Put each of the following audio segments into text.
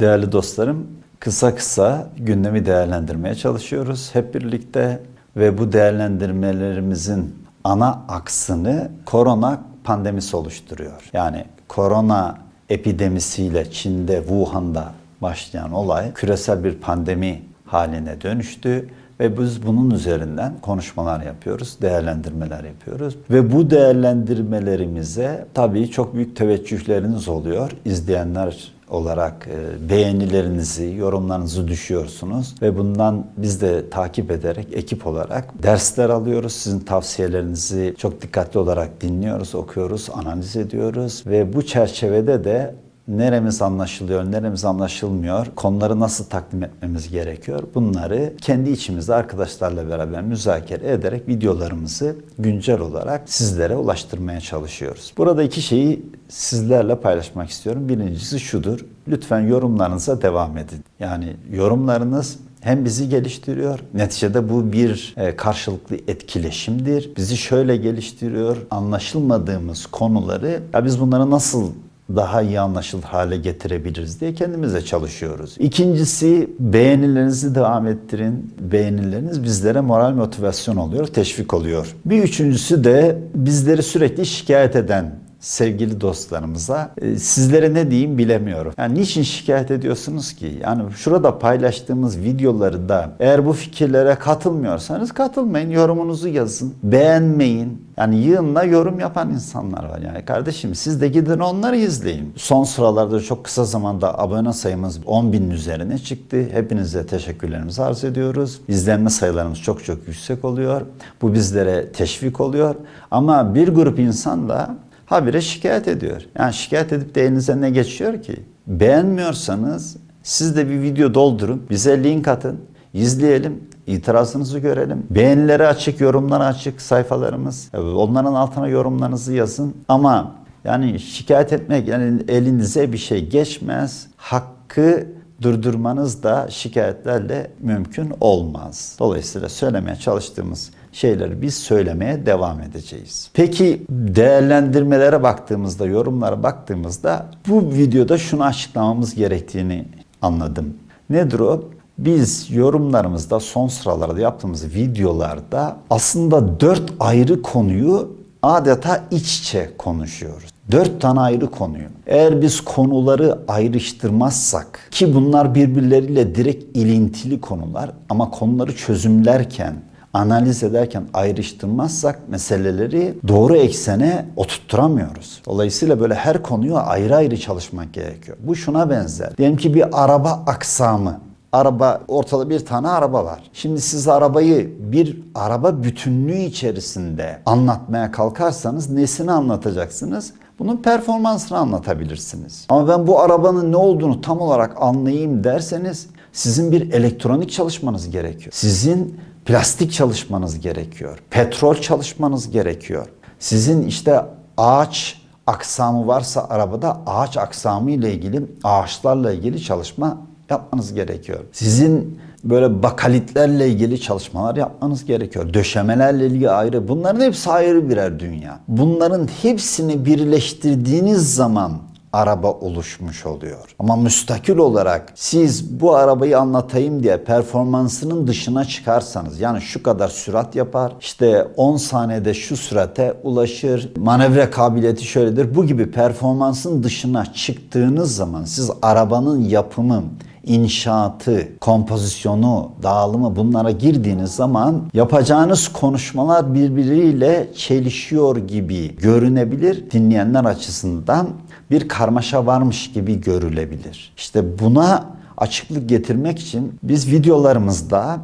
Değerli dostlarım, kısa kısa gündemi değerlendirmeye çalışıyoruz hep birlikte ve bu değerlendirmelerimizin ana aksını korona pandemisi oluşturuyor. Yani korona epidemisiyle Çin'de, Wuhan'da başlayan olay küresel bir pandemi haline dönüştü ve biz bunun üzerinden konuşmalar yapıyoruz, değerlendirmeler yapıyoruz. Ve bu değerlendirmelerimize tabii çok büyük teveccühleriniz oluyor. İzleyenler olarak e, beğenilerinizi, yorumlarınızı düşüyorsunuz ve bundan biz de takip ederek ekip olarak dersler alıyoruz. Sizin tavsiyelerinizi çok dikkatli olarak dinliyoruz, okuyoruz, analiz ediyoruz ve bu çerçevede de neremiz anlaşılıyor, neremiz anlaşılmıyor, konuları nasıl takdim etmemiz gerekiyor bunları kendi içimizde arkadaşlarla beraber müzakere ederek videolarımızı güncel olarak sizlere ulaştırmaya çalışıyoruz. Burada iki şeyi sizlerle paylaşmak istiyorum. Birincisi şudur, lütfen yorumlarınıza devam edin. Yani yorumlarınız hem bizi geliştiriyor. Neticede bu bir e, karşılıklı etkileşimdir. Bizi şöyle geliştiriyor. Anlaşılmadığımız konuları ya biz bunları nasıl daha iyi anlaşılır hale getirebiliriz diye kendimize çalışıyoruz. İkincisi beğenilerinizi devam ettirin. Beğenileriniz bizlere moral motivasyon oluyor, teşvik oluyor. Bir üçüncüsü de bizleri sürekli şikayet eden sevgili dostlarımıza e, sizlere ne diyeyim bilemiyorum. Yani niçin şikayet ediyorsunuz ki? Yani şurada paylaştığımız videoları da eğer bu fikirlere katılmıyorsanız katılmayın. Yorumunuzu yazın. Beğenmeyin. Yani yığınla yorum yapan insanlar var. Yani kardeşim siz de gidin onları izleyin. Son sıralarda çok kısa zamanda abone sayımız 10 binin üzerine çıktı. Hepinize teşekkürlerimizi arz ediyoruz. İzlenme sayılarımız çok çok yüksek oluyor. Bu bizlere teşvik oluyor. Ama bir grup insan da habire şikayet ediyor. Yani şikayet edip de elinize ne geçiyor ki? Beğenmiyorsanız siz de bir video doldurun, bize link atın, izleyelim, itirazınızı görelim. Beğenileri açık, yorumları açık sayfalarımız. Onların altına yorumlarınızı yazın. Ama yani şikayet etmek yani elinize bir şey geçmez. Hakkı durdurmanız da şikayetlerle mümkün olmaz. Dolayısıyla söylemeye çalıştığımız şeyleri biz söylemeye devam edeceğiz. Peki değerlendirmelere baktığımızda, yorumlara baktığımızda bu videoda şunu açıklamamız gerektiğini anladım. Nedir o? Biz yorumlarımızda son sıralarda yaptığımız videolarda aslında dört ayrı konuyu adeta iç içe konuşuyoruz. Dört tane ayrı konuyu. Eğer biz konuları ayrıştırmazsak ki bunlar birbirleriyle direkt ilintili konular ama konuları çözümlerken analiz ederken ayrıştırmazsak meseleleri doğru eksene oturtturamıyoruz. Dolayısıyla böyle her konuyu ayrı ayrı çalışmak gerekiyor. Bu şuna benzer. Diyelim ki bir araba aksamı araba ortada bir tane araba var. Şimdi siz arabayı bir araba bütünlüğü içerisinde anlatmaya kalkarsanız nesini anlatacaksınız? Bunun performansını anlatabilirsiniz. Ama ben bu arabanın ne olduğunu tam olarak anlayayım derseniz sizin bir elektronik çalışmanız gerekiyor. Sizin plastik çalışmanız gerekiyor. Petrol çalışmanız gerekiyor. Sizin işte ağaç aksamı varsa arabada ağaç aksamı ile ilgili ağaçlarla ilgili çalışma yapmanız gerekiyor. Sizin böyle bakalitlerle ilgili çalışmalar yapmanız gerekiyor. Döşemelerle ilgili ayrı. Bunların hepsi ayrı birer dünya. Bunların hepsini birleştirdiğiniz zaman araba oluşmuş oluyor. Ama müstakil olarak siz bu arabayı anlatayım diye performansının dışına çıkarsanız yani şu kadar sürat yapar, işte 10 saniyede şu sürate ulaşır, manevra kabiliyeti şöyledir. Bu gibi performansın dışına çıktığınız zaman siz arabanın yapımı, inşaatı, kompozisyonu, dağılımı bunlara girdiğiniz zaman yapacağınız konuşmalar birbiriyle çelişiyor gibi görünebilir dinleyenler açısından bir karmaşa varmış gibi görülebilir. İşte buna açıklık getirmek için biz videolarımızda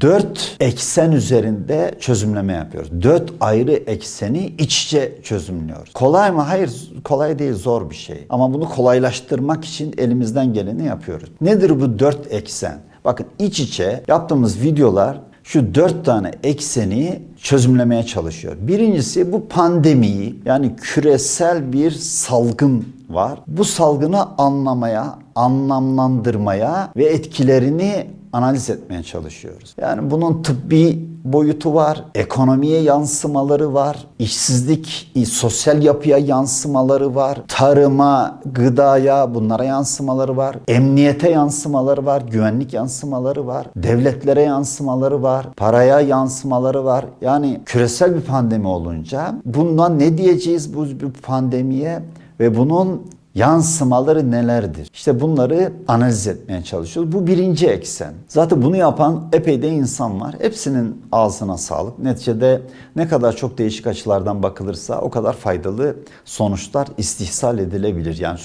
dört eksen üzerinde çözümleme yapıyoruz. Dört ayrı ekseni iç içe çözümlüyoruz. Kolay mı? Hayır kolay değil zor bir şey. Ama bunu kolaylaştırmak için elimizden geleni yapıyoruz. Nedir bu dört eksen? Bakın iç içe yaptığımız videolar şu dört tane ekseni çözümlemeye çalışıyor. Birincisi bu pandemiyi yani küresel bir salgın var. Bu salgını anlamaya, anlamlandırmaya ve etkilerini analiz etmeye çalışıyoruz. Yani bunun tıbbi boyutu var, ekonomiye yansımaları var, işsizlik, sosyal yapıya yansımaları var, tarıma, gıdaya bunlara yansımaları var, emniyete yansımaları var, güvenlik yansımaları var, devletlere yansımaları var, paraya yansımaları var. Yani küresel bir pandemi olunca bundan ne diyeceğiz bu pandemiye ve bunun yansımaları nelerdir? İşte bunları analiz etmeye çalışıyoruz. Bu birinci eksen. Zaten bunu yapan epey de insan var. Hepsinin ağzına sağlık. Neticede ne kadar çok değişik açılardan bakılırsa o kadar faydalı sonuçlar istihsal edilebilir. Yani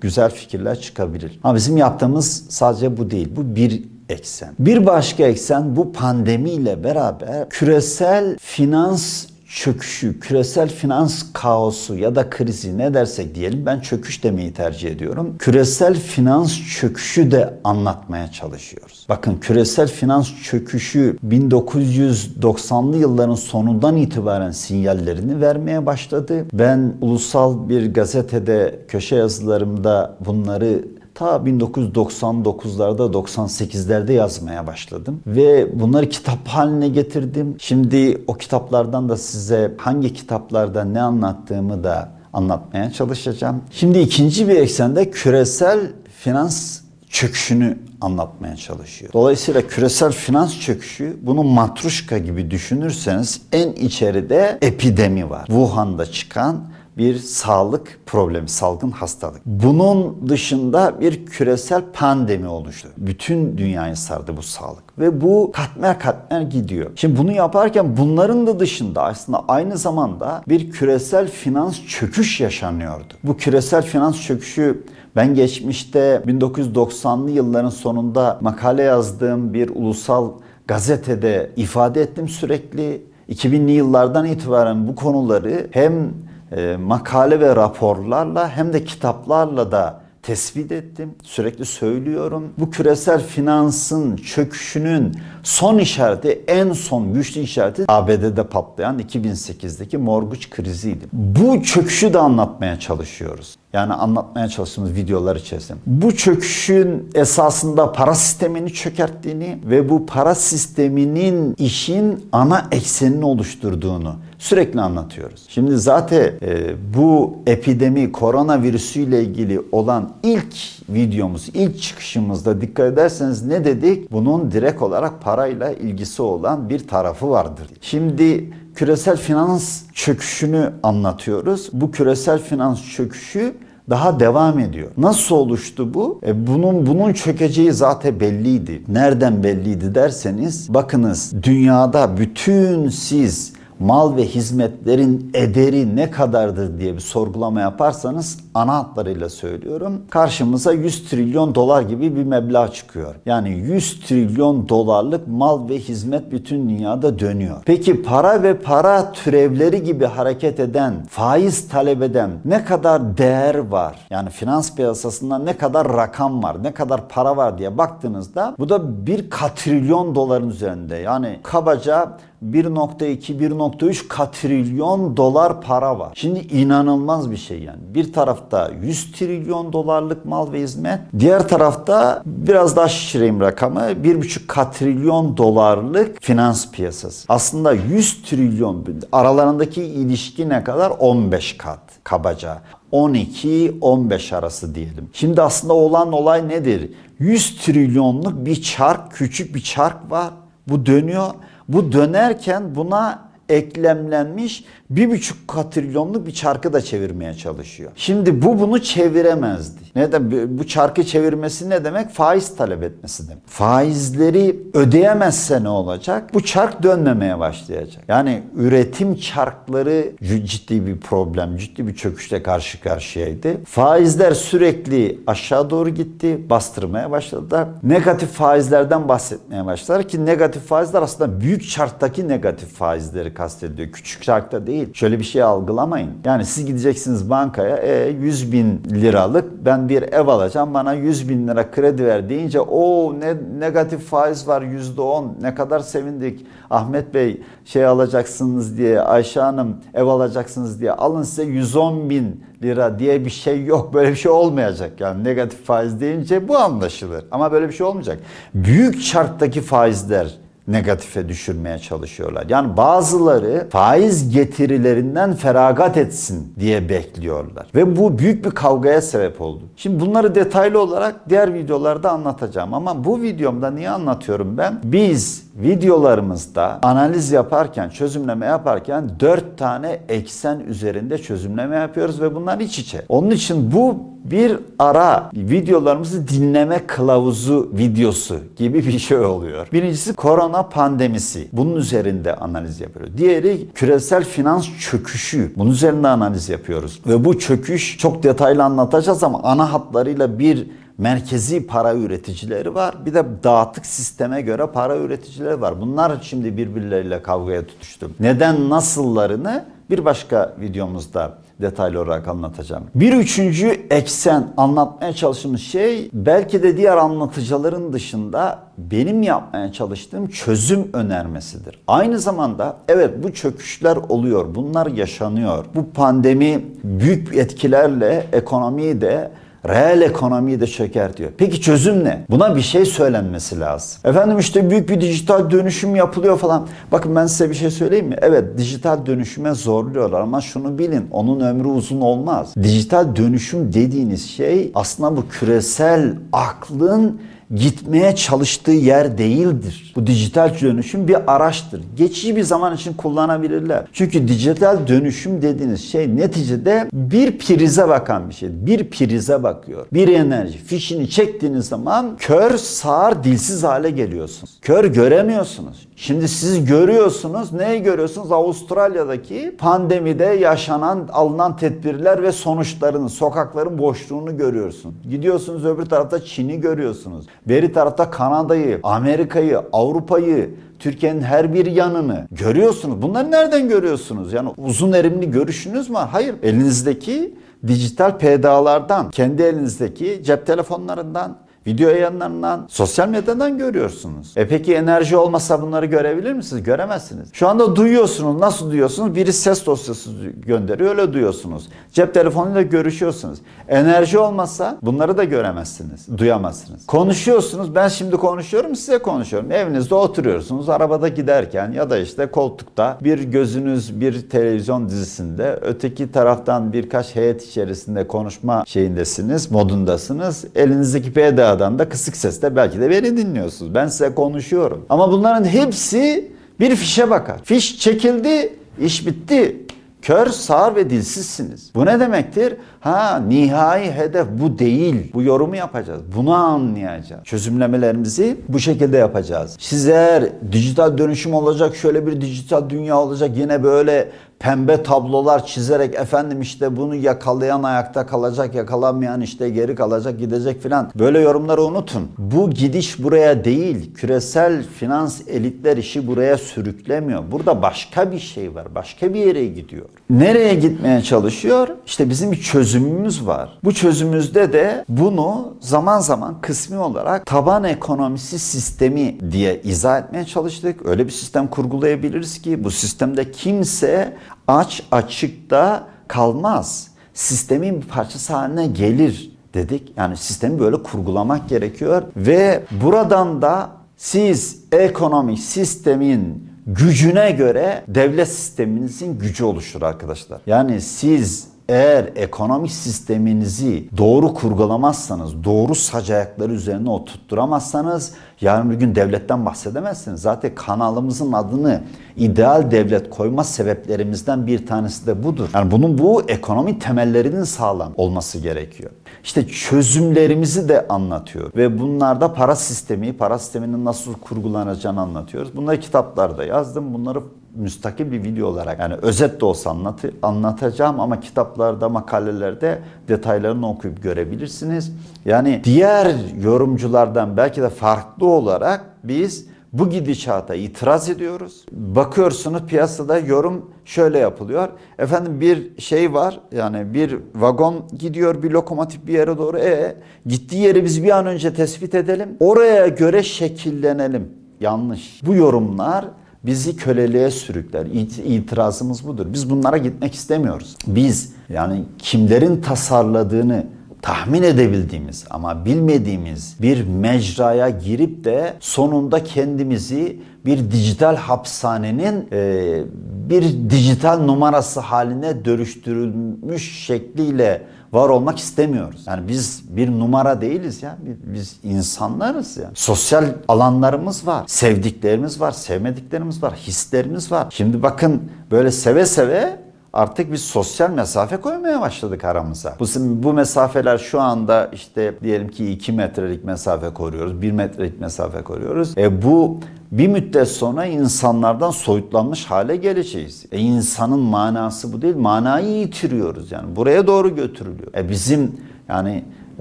güzel fikirler çıkabilir. Ama bizim yaptığımız sadece bu değil. Bu bir eksen. Bir başka eksen bu pandemiyle beraber küresel finans çöküşü, küresel finans kaosu ya da krizi ne dersek diyelim ben çöküş demeyi tercih ediyorum. Küresel finans çöküşü de anlatmaya çalışıyoruz. Bakın küresel finans çöküşü 1990'lı yılların sonundan itibaren sinyallerini vermeye başladı. Ben ulusal bir gazetede köşe yazılarımda bunları ta 1999'larda 98'lerde yazmaya başladım ve bunları kitap haline getirdim. Şimdi o kitaplardan da size hangi kitaplarda ne anlattığımı da anlatmaya çalışacağım. Şimdi ikinci bir eksende küresel finans çöküşünü anlatmaya çalışıyor. Dolayısıyla küresel finans çöküşü bunu matruşka gibi düşünürseniz en içeride epidemi var. Wuhan'da çıkan bir sağlık problemi, salgın hastalık. Bunun dışında bir küresel pandemi oluştu. Bütün dünyayı sardı bu sağlık ve bu katmer katmer gidiyor. Şimdi bunu yaparken bunların da dışında aslında aynı zamanda bir küresel finans çöküş yaşanıyordu. Bu küresel finans çöküşü ben geçmişte 1990'lı yılların sonunda makale yazdığım bir ulusal gazetede ifade ettim sürekli. 2000'li yıllardan itibaren bu konuları hem e, makale ve raporlarla hem de kitaplarla da tespit ettim. Sürekli söylüyorum. Bu küresel finansın çöküşünün son işareti, en son güçlü işareti ABD'de patlayan 2008'deki morguç kriziydi. Bu çöküşü de anlatmaya çalışıyoruz. Yani anlatmaya çalıştığımız videolar içerisinde. Bu çöküşün esasında para sistemini çökerttiğini ve bu para sisteminin işin ana eksenini oluşturduğunu sürekli anlatıyoruz. Şimdi zaten e, bu epidemi koronavirüsüyle ilgili olan ilk videomuz, ilk çıkışımızda dikkat ederseniz ne dedik? Bunun direkt olarak parayla ilgisi olan bir tarafı vardır. Şimdi küresel finans çöküşünü anlatıyoruz. Bu küresel finans çöküşü daha devam ediyor. Nasıl oluştu bu? E bunun bunun çökeceği zaten belliydi. Nereden belliydi derseniz bakınız dünyada bütün siz mal ve hizmetlerin ederi ne kadardır diye bir sorgulama yaparsanız ana hatlarıyla söylüyorum. Karşımıza 100 trilyon dolar gibi bir meblağ çıkıyor. Yani 100 trilyon dolarlık mal ve hizmet bütün dünyada dönüyor. Peki para ve para türevleri gibi hareket eden, faiz talep eden ne kadar değer var? Yani finans piyasasında ne kadar rakam var, ne kadar para var diye baktığınızda bu da bir katrilyon doların üzerinde. Yani kabaca 1.2-1.3 katrilyon dolar para var. Şimdi inanılmaz bir şey yani. Bir tarafta 100 trilyon dolarlık mal ve hizmet, diğer tarafta biraz daha şişireyim rakamı 1.5 katrilyon dolarlık finans piyasası. Aslında 100 trilyon aralarındaki ilişki ne kadar? 15 kat kabaca. 12-15 arası diyelim. Şimdi aslında olan olay nedir? 100 trilyonluk bir çark, küçük bir çark var. Bu dönüyor bu dönerken buna eklemlenmiş bir buçuk katrilyonluk bir çarkı da çevirmeye çalışıyor. Şimdi bu bunu çeviremezdi. Neden? Bu çarkı çevirmesi ne demek? Faiz talep etmesi demek. Faizleri ödeyemezse ne olacak? Bu çark dönmemeye başlayacak. Yani üretim çarkları ciddi bir problem, ciddi bir çöküşle karşı karşıyaydı. Faizler sürekli aşağı doğru gitti, bastırmaya başladılar. Negatif faizlerden bahsetmeye başladılar ki negatif faizler aslında büyük çarktaki negatif faizleri kastediyor. Küçük çarkta değil. Şöyle bir şey algılamayın. Yani siz gideceksiniz bankaya e, 100 bin liralık ben bir ev alacağım bana 100 bin lira kredi ver deyince o ne negatif faiz var yüzde on ne kadar sevindik. Ahmet Bey şey alacaksınız diye Ayşe Hanım ev alacaksınız diye alın size 110 bin lira diye bir şey yok. Böyle bir şey olmayacak. Yani negatif faiz deyince bu anlaşılır. Ama böyle bir şey olmayacak. Büyük çarktaki faizler negatife düşürmeye çalışıyorlar. Yani bazıları faiz getirilerinden feragat etsin diye bekliyorlar. Ve bu büyük bir kavgaya sebep oldu. Şimdi bunları detaylı olarak diğer videolarda anlatacağım ama bu videomda niye anlatıyorum ben? Biz videolarımızda analiz yaparken, çözümleme yaparken dört tane eksen üzerinde çözümleme yapıyoruz ve bunlar iç içe. Onun için bu bir ara videolarımızı dinleme kılavuzu videosu gibi bir şey oluyor. Birincisi korona pandemisi. Bunun üzerinde analiz yapıyoruz. Diğeri küresel finans çöküşü. Bunun üzerinde analiz yapıyoruz. Ve bu çöküş çok detaylı anlatacağız ama ana hatlarıyla bir merkezi para üreticileri var. Bir de dağıtık sisteme göre para üreticileri var. Bunlar şimdi birbirleriyle kavgaya tutuştu. Neden nasıllarını bir başka videomuzda detaylı olarak anlatacağım. Bir üçüncü eksen anlatmaya çalıştığımız şey belki de diğer anlatıcıların dışında benim yapmaya çalıştığım çözüm önermesidir. Aynı zamanda evet bu çöküşler oluyor. Bunlar yaşanıyor. Bu pandemi büyük etkilerle ekonomiyi de Reel ekonomiyi de çökertiyor. Peki çözüm ne? Buna bir şey söylenmesi lazım. Efendim işte büyük bir dijital dönüşüm yapılıyor falan. Bakın ben size bir şey söyleyeyim mi? Evet dijital dönüşüme zorluyorlar ama şunu bilin onun ömrü uzun olmaz. Dijital dönüşüm dediğiniz şey aslında bu küresel aklın gitmeye çalıştığı yer değildir. Bu dijital dönüşüm bir araçtır. Geçici bir zaman için kullanabilirler. Çünkü dijital dönüşüm dediğiniz şey neticede bir prize bakan bir şey. Bir prize bakıyor. Bir enerji. Fişini çektiğiniz zaman kör, sağır, dilsiz hale geliyorsunuz. Kör göremiyorsunuz. Şimdi siz görüyorsunuz. Neyi görüyorsunuz? Avustralya'daki pandemide yaşanan, alınan tedbirler ve sonuçlarını, sokakların boşluğunu görüyorsun. Gidiyorsunuz öbür tarafta Çin'i görüyorsunuz. Beri tarafta Kanada'yı, Amerika'yı, Avrupa'yı, Türkiye'nin her bir yanını görüyorsunuz. Bunları nereden görüyorsunuz? Yani uzun erimli görüşünüz var? Hayır. Elinizdeki dijital PDA'lardan, kendi elinizdeki cep telefonlarından, video yayınlarından, sosyal medyadan görüyorsunuz. E peki enerji olmasa bunları görebilir misiniz? Göremezsiniz. Şu anda duyuyorsunuz. Nasıl duyuyorsunuz? Biri ses dosyası gönderiyor, öyle duyuyorsunuz. Cep telefonuyla görüşüyorsunuz. Enerji olmasa bunları da göremezsiniz, duyamazsınız. Konuşuyorsunuz. Ben şimdi konuşuyorum, size konuşuyorum. Evinizde oturuyorsunuz, arabada giderken ya da işte koltukta bir gözünüz bir televizyon dizisinde, öteki taraftan birkaç heyet içerisinde konuşma şeyindesiniz, modundasınız. Elinizdeki PDA Aşağıdan da kısık sesle belki de beni dinliyorsunuz. Ben size konuşuyorum. Ama bunların hepsi bir fişe bakar. Fiş çekildi, iş bitti. Kör, sağır ve dilsizsiniz. Bu ne demektir? Ha nihai hedef bu değil. Bu yorumu yapacağız. Bunu anlayacağız. Çözümlemelerimizi bu şekilde yapacağız. Siz eğer dijital dönüşüm olacak, şöyle bir dijital dünya olacak, yine böyle pembe tablolar çizerek efendim işte bunu yakalayan ayakta kalacak, yakalamayan işte geri kalacak, gidecek filan. Böyle yorumları unutun. Bu gidiş buraya değil. Küresel finans elitler işi buraya sürüklemiyor. Burada başka bir şey var. Başka bir yere gidiyor. Nereye gitmeye çalışıyor? İşte bizim bir çözümümüz var. Bu çözümümüzde de bunu zaman zaman kısmi olarak taban ekonomisi sistemi diye izah etmeye çalıştık. Öyle bir sistem kurgulayabiliriz ki bu sistemde kimse aç açıkta kalmaz. Sistemin bir parçası haline gelir dedik. Yani sistemi böyle kurgulamak gerekiyor ve buradan da siz ekonomik sistemin gücüne göre devlet sisteminizin gücü oluşur arkadaşlar. Yani siz eğer ekonomik sisteminizi doğru kurgulamazsanız, doğru sac ayakları üzerine oturtturamazsanız yarın bir gün devletten bahsedemezsiniz. Zaten kanalımızın adını ideal devlet koyma sebeplerimizden bir tanesi de budur. Yani bunun bu ekonomi temellerinin sağlam olması gerekiyor. İşte çözümlerimizi de anlatıyor ve bunlarda para sistemi, para sisteminin nasıl kurgulanacağını anlatıyoruz. Bunları kitaplarda yazdım. Bunları müstakil bir video olarak yani özet de olsa anlatı, anlatacağım ama kitaplarda, makalelerde detaylarını okuyup görebilirsiniz. Yani diğer yorumculardan belki de farklı olarak biz bu gidişata itiraz ediyoruz. Bakıyorsunuz piyasada yorum şöyle yapılıyor. Efendim bir şey var yani bir vagon gidiyor bir lokomotif bir yere doğru. E gittiği yeri biz bir an önce tespit edelim. Oraya göre şekillenelim. Yanlış. Bu yorumlar bizi köleliğe sürükler. İtirazımız budur. Biz bunlara gitmek istemiyoruz. Biz yani kimlerin tasarladığını tahmin edebildiğimiz ama bilmediğimiz bir mecraya girip de sonunda kendimizi bir dijital hapishanenin e, bir dijital numarası haline dönüştürülmüş şekliyle var olmak istemiyoruz. Yani biz bir numara değiliz ya. Biz, insanlarız ya. Sosyal alanlarımız var. Sevdiklerimiz var, sevmediklerimiz var, hislerimiz var. Şimdi bakın böyle seve seve artık biz sosyal mesafe koymaya başladık aramıza. Bu, bu mesafeler şu anda işte diyelim ki 2 metrelik mesafe koruyoruz, 1 metrelik mesafe koruyoruz. E bu bir müddet sonra insanlardan soyutlanmış hale geleceğiz. E insanın manası bu değil, manayı yitiriyoruz yani. Buraya doğru götürülüyor. E bizim yani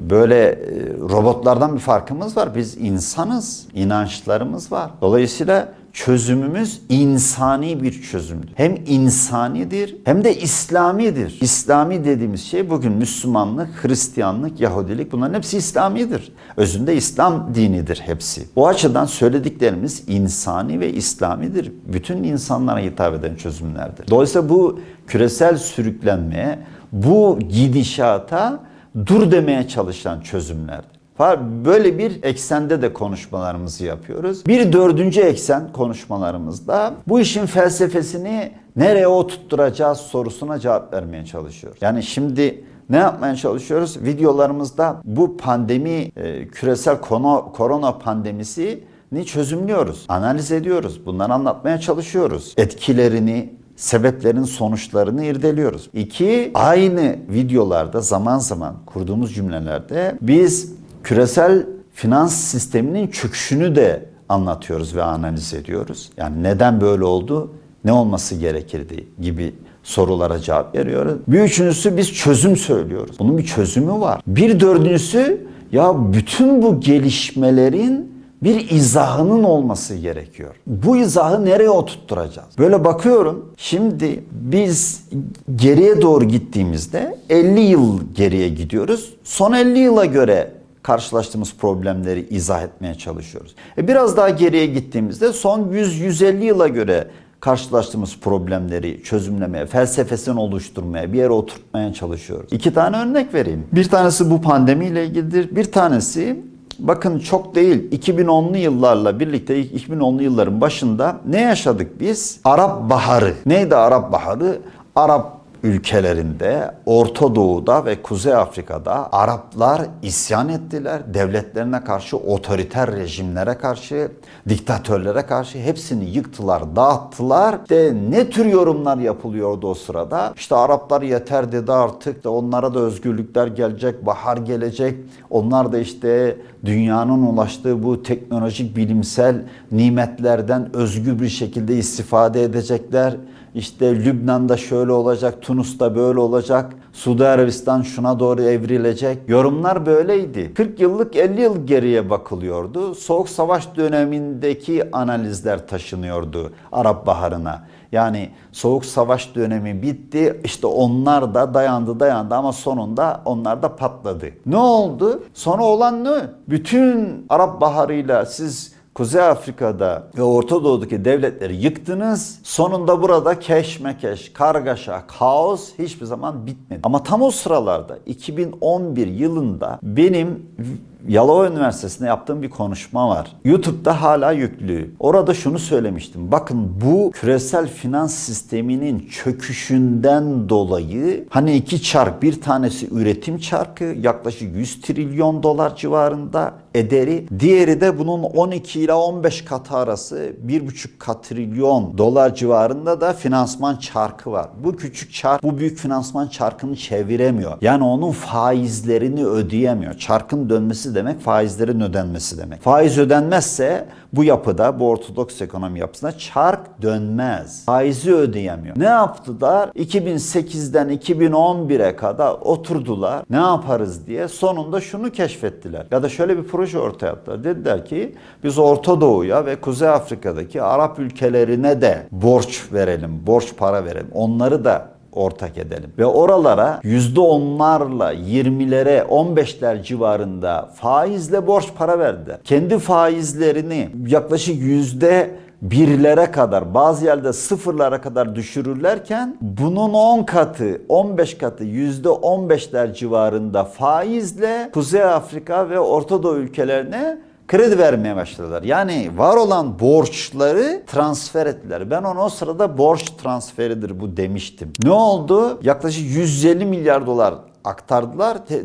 böyle e, robotlardan bir farkımız var. Biz insanız, inançlarımız var. Dolayısıyla çözümümüz insani bir çözümdür. Hem insanidir hem de İslamidir. İslami dediğimiz şey bugün Müslümanlık, Hristiyanlık, Yahudilik bunların hepsi İslamidir. Özünde İslam dinidir hepsi. O açıdan söylediklerimiz insani ve İslamidir. Bütün insanlara hitap eden çözümlerdir. Dolayısıyla bu küresel sürüklenmeye, bu gidişata dur demeye çalışan çözümlerdir. Böyle bir eksende de konuşmalarımızı yapıyoruz. Bir dördüncü eksen konuşmalarımızda bu işin felsefesini nereye oturtturacağız sorusuna cevap vermeye çalışıyoruz. Yani şimdi ne yapmaya çalışıyoruz? Videolarımızda bu pandemi, e, küresel korona pandemisi ni çözümlüyoruz, analiz ediyoruz, bunları anlatmaya çalışıyoruz. Etkilerini, sebeplerin sonuçlarını irdeliyoruz. İki, aynı videolarda zaman zaman kurduğumuz cümlelerde biz küresel finans sisteminin çöküşünü de anlatıyoruz ve analiz ediyoruz. Yani neden böyle oldu, ne olması gerekirdi gibi sorulara cevap veriyoruz. Bir üçüncüsü biz çözüm söylüyoruz. Bunun bir çözümü var. Bir dördüncüsü ya bütün bu gelişmelerin bir izahının olması gerekiyor. Bu izahı nereye oturtturacağız? Böyle bakıyorum. Şimdi biz geriye doğru gittiğimizde 50 yıl geriye gidiyoruz. Son 50 yıla göre karşılaştığımız problemleri izah etmeye çalışıyoruz. E biraz daha geriye gittiğimizde son 100-150 yıla göre karşılaştığımız problemleri çözümlemeye, felsefesini oluşturmaya, bir yere oturtmaya çalışıyoruz. İki tane örnek vereyim. Bir tanesi bu pandemiyle ilgilidir. Bir tanesi bakın çok değil 2010'lu yıllarla birlikte 2010'lu yılların başında ne yaşadık biz? Arap Baharı. Neydi Arap Baharı? Arap ülkelerinde, Orta Doğu'da ve Kuzey Afrika'da Araplar isyan ettiler. Devletlerine karşı, otoriter rejimlere karşı, diktatörlere karşı hepsini yıktılar, dağıttılar. İşte ne tür yorumlar yapılıyordu o sırada? İşte Araplar yeter dedi artık da onlara da özgürlükler gelecek, bahar gelecek. Onlar da işte dünyanın ulaştığı bu teknolojik bilimsel nimetlerden özgür bir şekilde istifade edecekler işte Lübnan'da şöyle olacak, Tunus'ta böyle olacak, Suudi Arabistan şuna doğru evrilecek. Yorumlar böyleydi. 40 yıllık 50 yıl geriye bakılıyordu. Soğuk Savaş dönemindeki analizler taşınıyordu Arap Baharı'na. Yani Soğuk Savaş dönemi bitti. İşte onlar da dayandı dayandı ama sonunda onlar da patladı. Ne oldu? Sonra olan ne? Bütün Arap Baharı'yla siz Kuzey Afrika'da ve Orta Doğu'daki devletleri yıktınız. Sonunda burada keşmekeş, kargaşa, kaos hiçbir zaman bitmedi. Ama tam o sıralarda 2011 yılında benim Yalova Üniversitesi'nde yaptığım bir konuşma var. YouTube'da hala yüklü. Orada şunu söylemiştim. Bakın bu küresel finans sisteminin çöküşünden dolayı hani iki çark bir tanesi üretim çarkı yaklaşık 100 trilyon dolar civarında ederi. Diğeri de bunun 12 ile 15 katı arası 1,5 trilyon dolar civarında da finansman çarkı var. Bu küçük çark bu büyük finansman çarkını çeviremiyor. Yani onun faizlerini ödeyemiyor. Çarkın dönmesi demek faizlerin ödenmesi demek. Faiz ödenmezse bu yapıda, bu ortodoks ekonomi yapısında çark dönmez. Faizi ödeyemiyor. Ne yaptılar? 2008'den 2011'e kadar oturdular. Ne yaparız diye sonunda şunu keşfettiler. Ya da şöyle bir proje ortaya attılar. Dediler ki biz Orta Doğu'ya ve Kuzey Afrika'daki Arap ülkelerine de borç verelim, borç para verelim. Onları da ortak edelim. Ve oralara yüzde onlarla, yirmilere, on beşler civarında faizle borç para verdiler. Kendi faizlerini yaklaşık yüzde birlere kadar bazı yerde sıfırlara kadar düşürürlerken bunun 10 katı 15 katı yüzde 15'ler civarında faizle Kuzey Afrika ve Orta Doğu ülkelerine kredi vermeye başladılar. Yani var olan borçları transfer ettiler. Ben ona o sırada borç transferidir bu demiştim. Ne oldu? Yaklaşık 150 milyar dolar aktardılar te-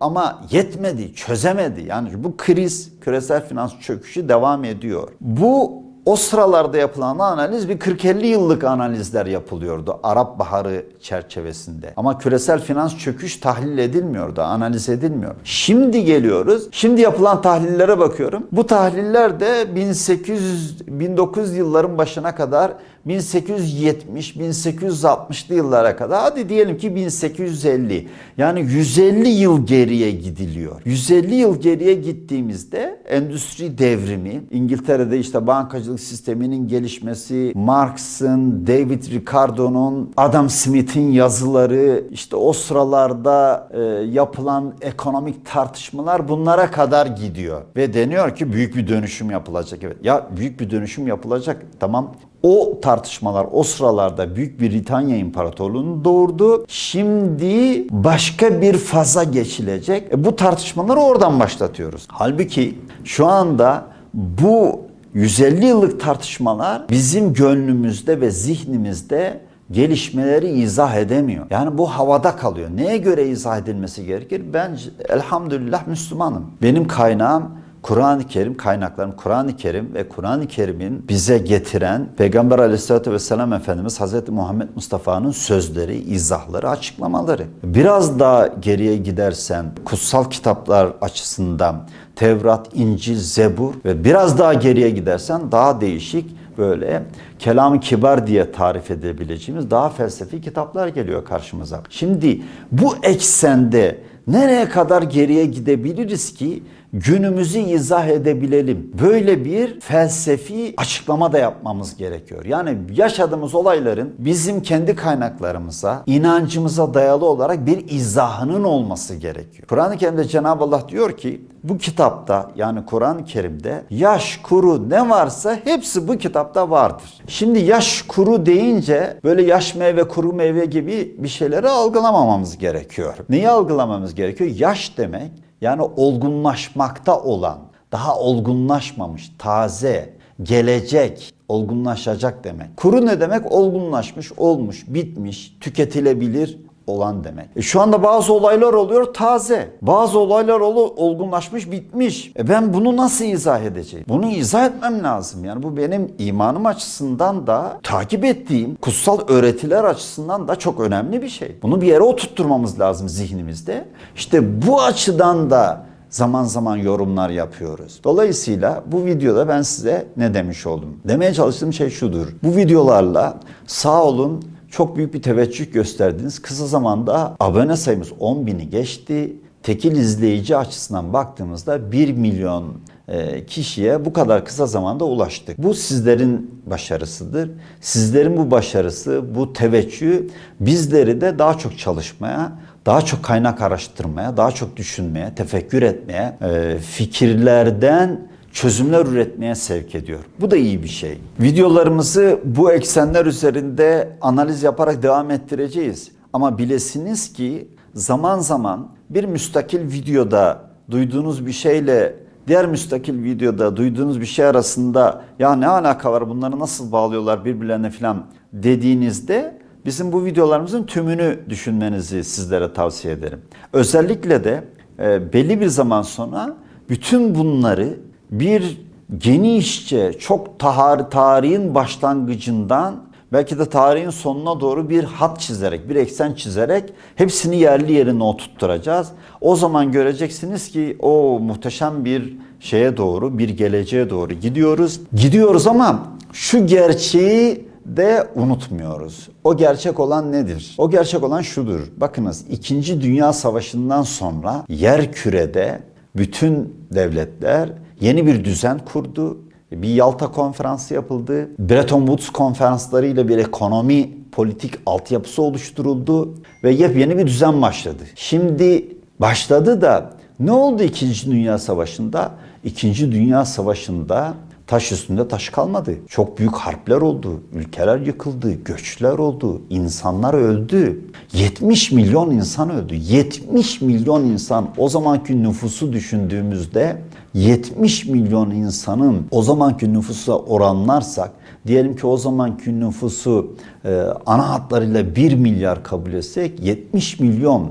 ama yetmedi, çözemedi. Yani bu kriz, küresel finans çöküşü devam ediyor. Bu o sıralarda yapılan analiz bir 40-50 yıllık analizler yapılıyordu Arap Baharı çerçevesinde. Ama küresel finans çöküş tahlil edilmiyordu, analiz edilmiyor. Şimdi geliyoruz. Şimdi yapılan tahlillere bakıyorum. Bu tahliller de 1800 1900 yılların başına kadar 1870 1860'lı yıllara kadar hadi diyelim ki 1850 yani 150 yıl geriye gidiliyor. 150 yıl geriye gittiğimizde endüstri devrimi İngiltere'de işte bankacılık sisteminin gelişmesi, Marx'ın, David Ricardo'nun, Adam Smith'in yazıları, işte o sıralarda e, yapılan ekonomik tartışmalar bunlara kadar gidiyor ve deniyor ki büyük bir dönüşüm yapılacak. Evet. Ya büyük bir dönüşüm yapılacak. Tamam. O tartışmalar o sıralarda Büyük Britanya İmparatorluğu'nu doğurdu. Şimdi başka bir faza geçilecek. E bu tartışmaları oradan başlatıyoruz. Halbuki şu anda bu 150 yıllık tartışmalar bizim gönlümüzde ve zihnimizde gelişmeleri izah edemiyor. Yani bu havada kalıyor. Neye göre izah edilmesi gerekir? Ben elhamdülillah Müslümanım. Benim kaynağım Kur'an-ı Kerim kaynaklarım Kur'an-ı Kerim ve Kur'an-ı Kerim'in bize getiren Peygamber Aleyhisselatü Vesselam Efendimiz Hazreti Muhammed Mustafa'nın sözleri, izahları, açıklamaları. Biraz daha geriye gidersen kutsal kitaplar açısından Tevrat, İncil, Zebur ve biraz daha geriye gidersen daha değişik böyle kelam kibar diye tarif edebileceğimiz daha felsefi kitaplar geliyor karşımıza. Şimdi bu eksende nereye kadar geriye gidebiliriz ki günümüzü izah edebilelim. Böyle bir felsefi açıklama da yapmamız gerekiyor. Yani yaşadığımız olayların bizim kendi kaynaklarımıza, inancımıza dayalı olarak bir izahının olması gerekiyor. Kur'an-ı Kerim'de Cenab-ı Allah diyor ki bu kitapta yani Kur'an-ı Kerim'de yaş, kuru ne varsa hepsi bu kitapta vardır. Şimdi yaş, kuru deyince böyle yaş meyve, kuru meyve gibi bir şeyleri algılamamamız gerekiyor. Neyi algılamamız gerekiyor? Yaş demek yani olgunlaşmakta olan, daha olgunlaşmamış, taze, gelecek, olgunlaşacak demek. Kuru ne demek? Olgunlaşmış, olmuş, bitmiş, tüketilebilir olan demek. E şu anda bazı olaylar oluyor taze. Bazı olaylar ol olgunlaşmış, bitmiş. E ben bunu nasıl izah edeceğim? Bunu izah etmem lazım. Yani bu benim imanım açısından da takip ettiğim kutsal öğretiler açısından da çok önemli bir şey. Bunu bir yere oturtturmamız lazım zihnimizde. İşte bu açıdan da zaman zaman yorumlar yapıyoruz. Dolayısıyla bu videoda ben size ne demiş oldum? Demeye çalıştığım şey şudur. Bu videolarla sağ olun çok büyük bir teveccüh gösterdiniz. Kısa zamanda abone sayımız 10 bini geçti. Tekil izleyici açısından baktığımızda 1 milyon e, kişiye bu kadar kısa zamanda ulaştık. Bu sizlerin başarısıdır. Sizlerin bu başarısı, bu teveccüh bizleri de daha çok çalışmaya, daha çok kaynak araştırmaya, daha çok düşünmeye, tefekkür etmeye, e, fikirlerden çözümler üretmeye sevk ediyor. Bu da iyi bir şey. Videolarımızı bu eksenler üzerinde analiz yaparak devam ettireceğiz. Ama bilesiniz ki zaman zaman bir müstakil videoda duyduğunuz bir şeyle diğer müstakil videoda duyduğunuz bir şey arasında ya ne alaka var bunları nasıl bağlıyorlar birbirlerine falan dediğinizde bizim bu videolarımızın tümünü düşünmenizi sizlere tavsiye ederim. Özellikle de e, belli bir zaman sonra bütün bunları bir genişçe çok tahar, tarihin başlangıcından belki de tarihin sonuna doğru bir hat çizerek, bir eksen çizerek hepsini yerli yerine oturtturacağız. O zaman göreceksiniz ki o muhteşem bir şeye doğru, bir geleceğe doğru gidiyoruz. Gidiyoruz ama şu gerçeği de unutmuyoruz. O gerçek olan nedir? O gerçek olan şudur. Bakınız 2. Dünya Savaşı'ndan sonra yer kürede bütün devletler yeni bir düzen kurdu. Bir Yalta konferansı yapıldı. Bretton Woods konferanslarıyla bir ekonomi politik altyapısı oluşturuldu ve yepyeni bir düzen başladı. Şimdi başladı da ne oldu 2. Dünya Savaşı'nda? 2. Dünya Savaşı'nda Taş üstünde taş kalmadı. Çok büyük harpler oldu. Ülkeler yıkıldı. Göçler oldu. insanlar öldü. 70 milyon insan öldü. 70 milyon insan o zamanki nüfusu düşündüğümüzde 70 milyon insanın o zamanki nüfusa oranlarsak diyelim ki o zamanki nüfusu e, ana hatlarıyla 1 milyar kabul etsek 70 milyonu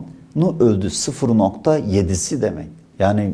öldü 0.7'si demek. Yani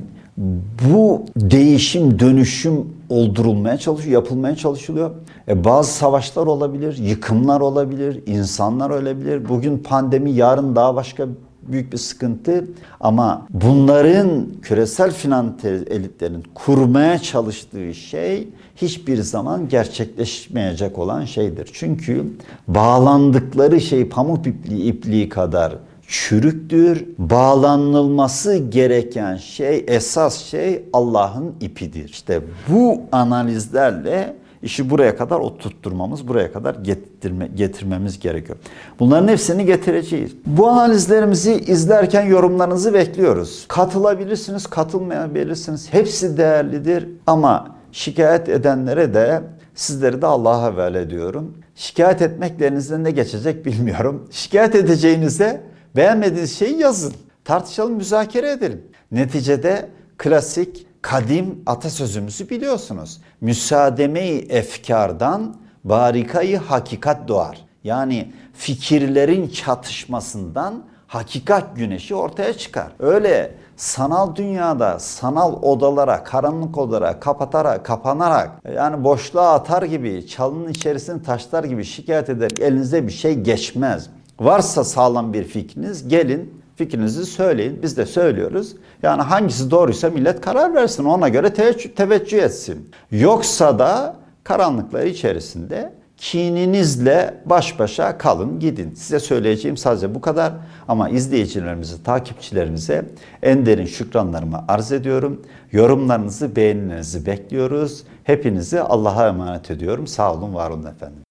bu değişim, dönüşüm oldurulmaya çalışıyor, yapılmaya çalışılıyor. E bazı savaşlar olabilir, yıkımlar olabilir, insanlar ölebilir. Bugün pandemi, yarın daha başka büyük bir sıkıntı. Ama bunların küresel finans elitlerin kurmaya çalıştığı şey hiçbir zaman gerçekleşmeyecek olan şeydir. Çünkü bağlandıkları şey pamuk ipliği, ipliği kadar çürüktür. Bağlanılması gereken şey, esas şey Allah'ın ipidir. İşte bu analizlerle işi buraya kadar oturtturmamız, buraya kadar getirme, getirmemiz gerekiyor. Bunların hepsini getireceğiz. Bu analizlerimizi izlerken yorumlarınızı bekliyoruz. Katılabilirsiniz, katılmayabilirsiniz. Hepsi değerlidir ama şikayet edenlere de sizleri de Allah'a havale ediyorum. Şikayet etmeklerinizden ne geçecek bilmiyorum. Şikayet edeceğinize Beğenmediğiniz şeyi yazın. Tartışalım, müzakere edelim. Neticede klasik kadim atasözümüzü biliyorsunuz. Müsaademe-i efkardan barikayı hakikat doğar. Yani fikirlerin çatışmasından hakikat güneşi ortaya çıkar. Öyle sanal dünyada sanal odalara, karanlık odalara kapatarak, kapanarak yani boşluğa atar gibi, çalının içerisini taşlar gibi şikayet eder elinize bir şey geçmez. Varsa sağlam bir fikriniz gelin fikrinizi söyleyin. Biz de söylüyoruz. Yani hangisi doğruysa millet karar versin. Ona göre teveccüh, etsin. Yoksa da karanlıklar içerisinde kininizle baş başa kalın gidin. Size söyleyeceğim sadece bu kadar. Ama izleyicilerimize, takipçilerimize en derin şükranlarımı arz ediyorum. Yorumlarınızı, beğenilerinizi bekliyoruz. Hepinizi Allah'a emanet ediyorum. Sağ olun, var olun efendim.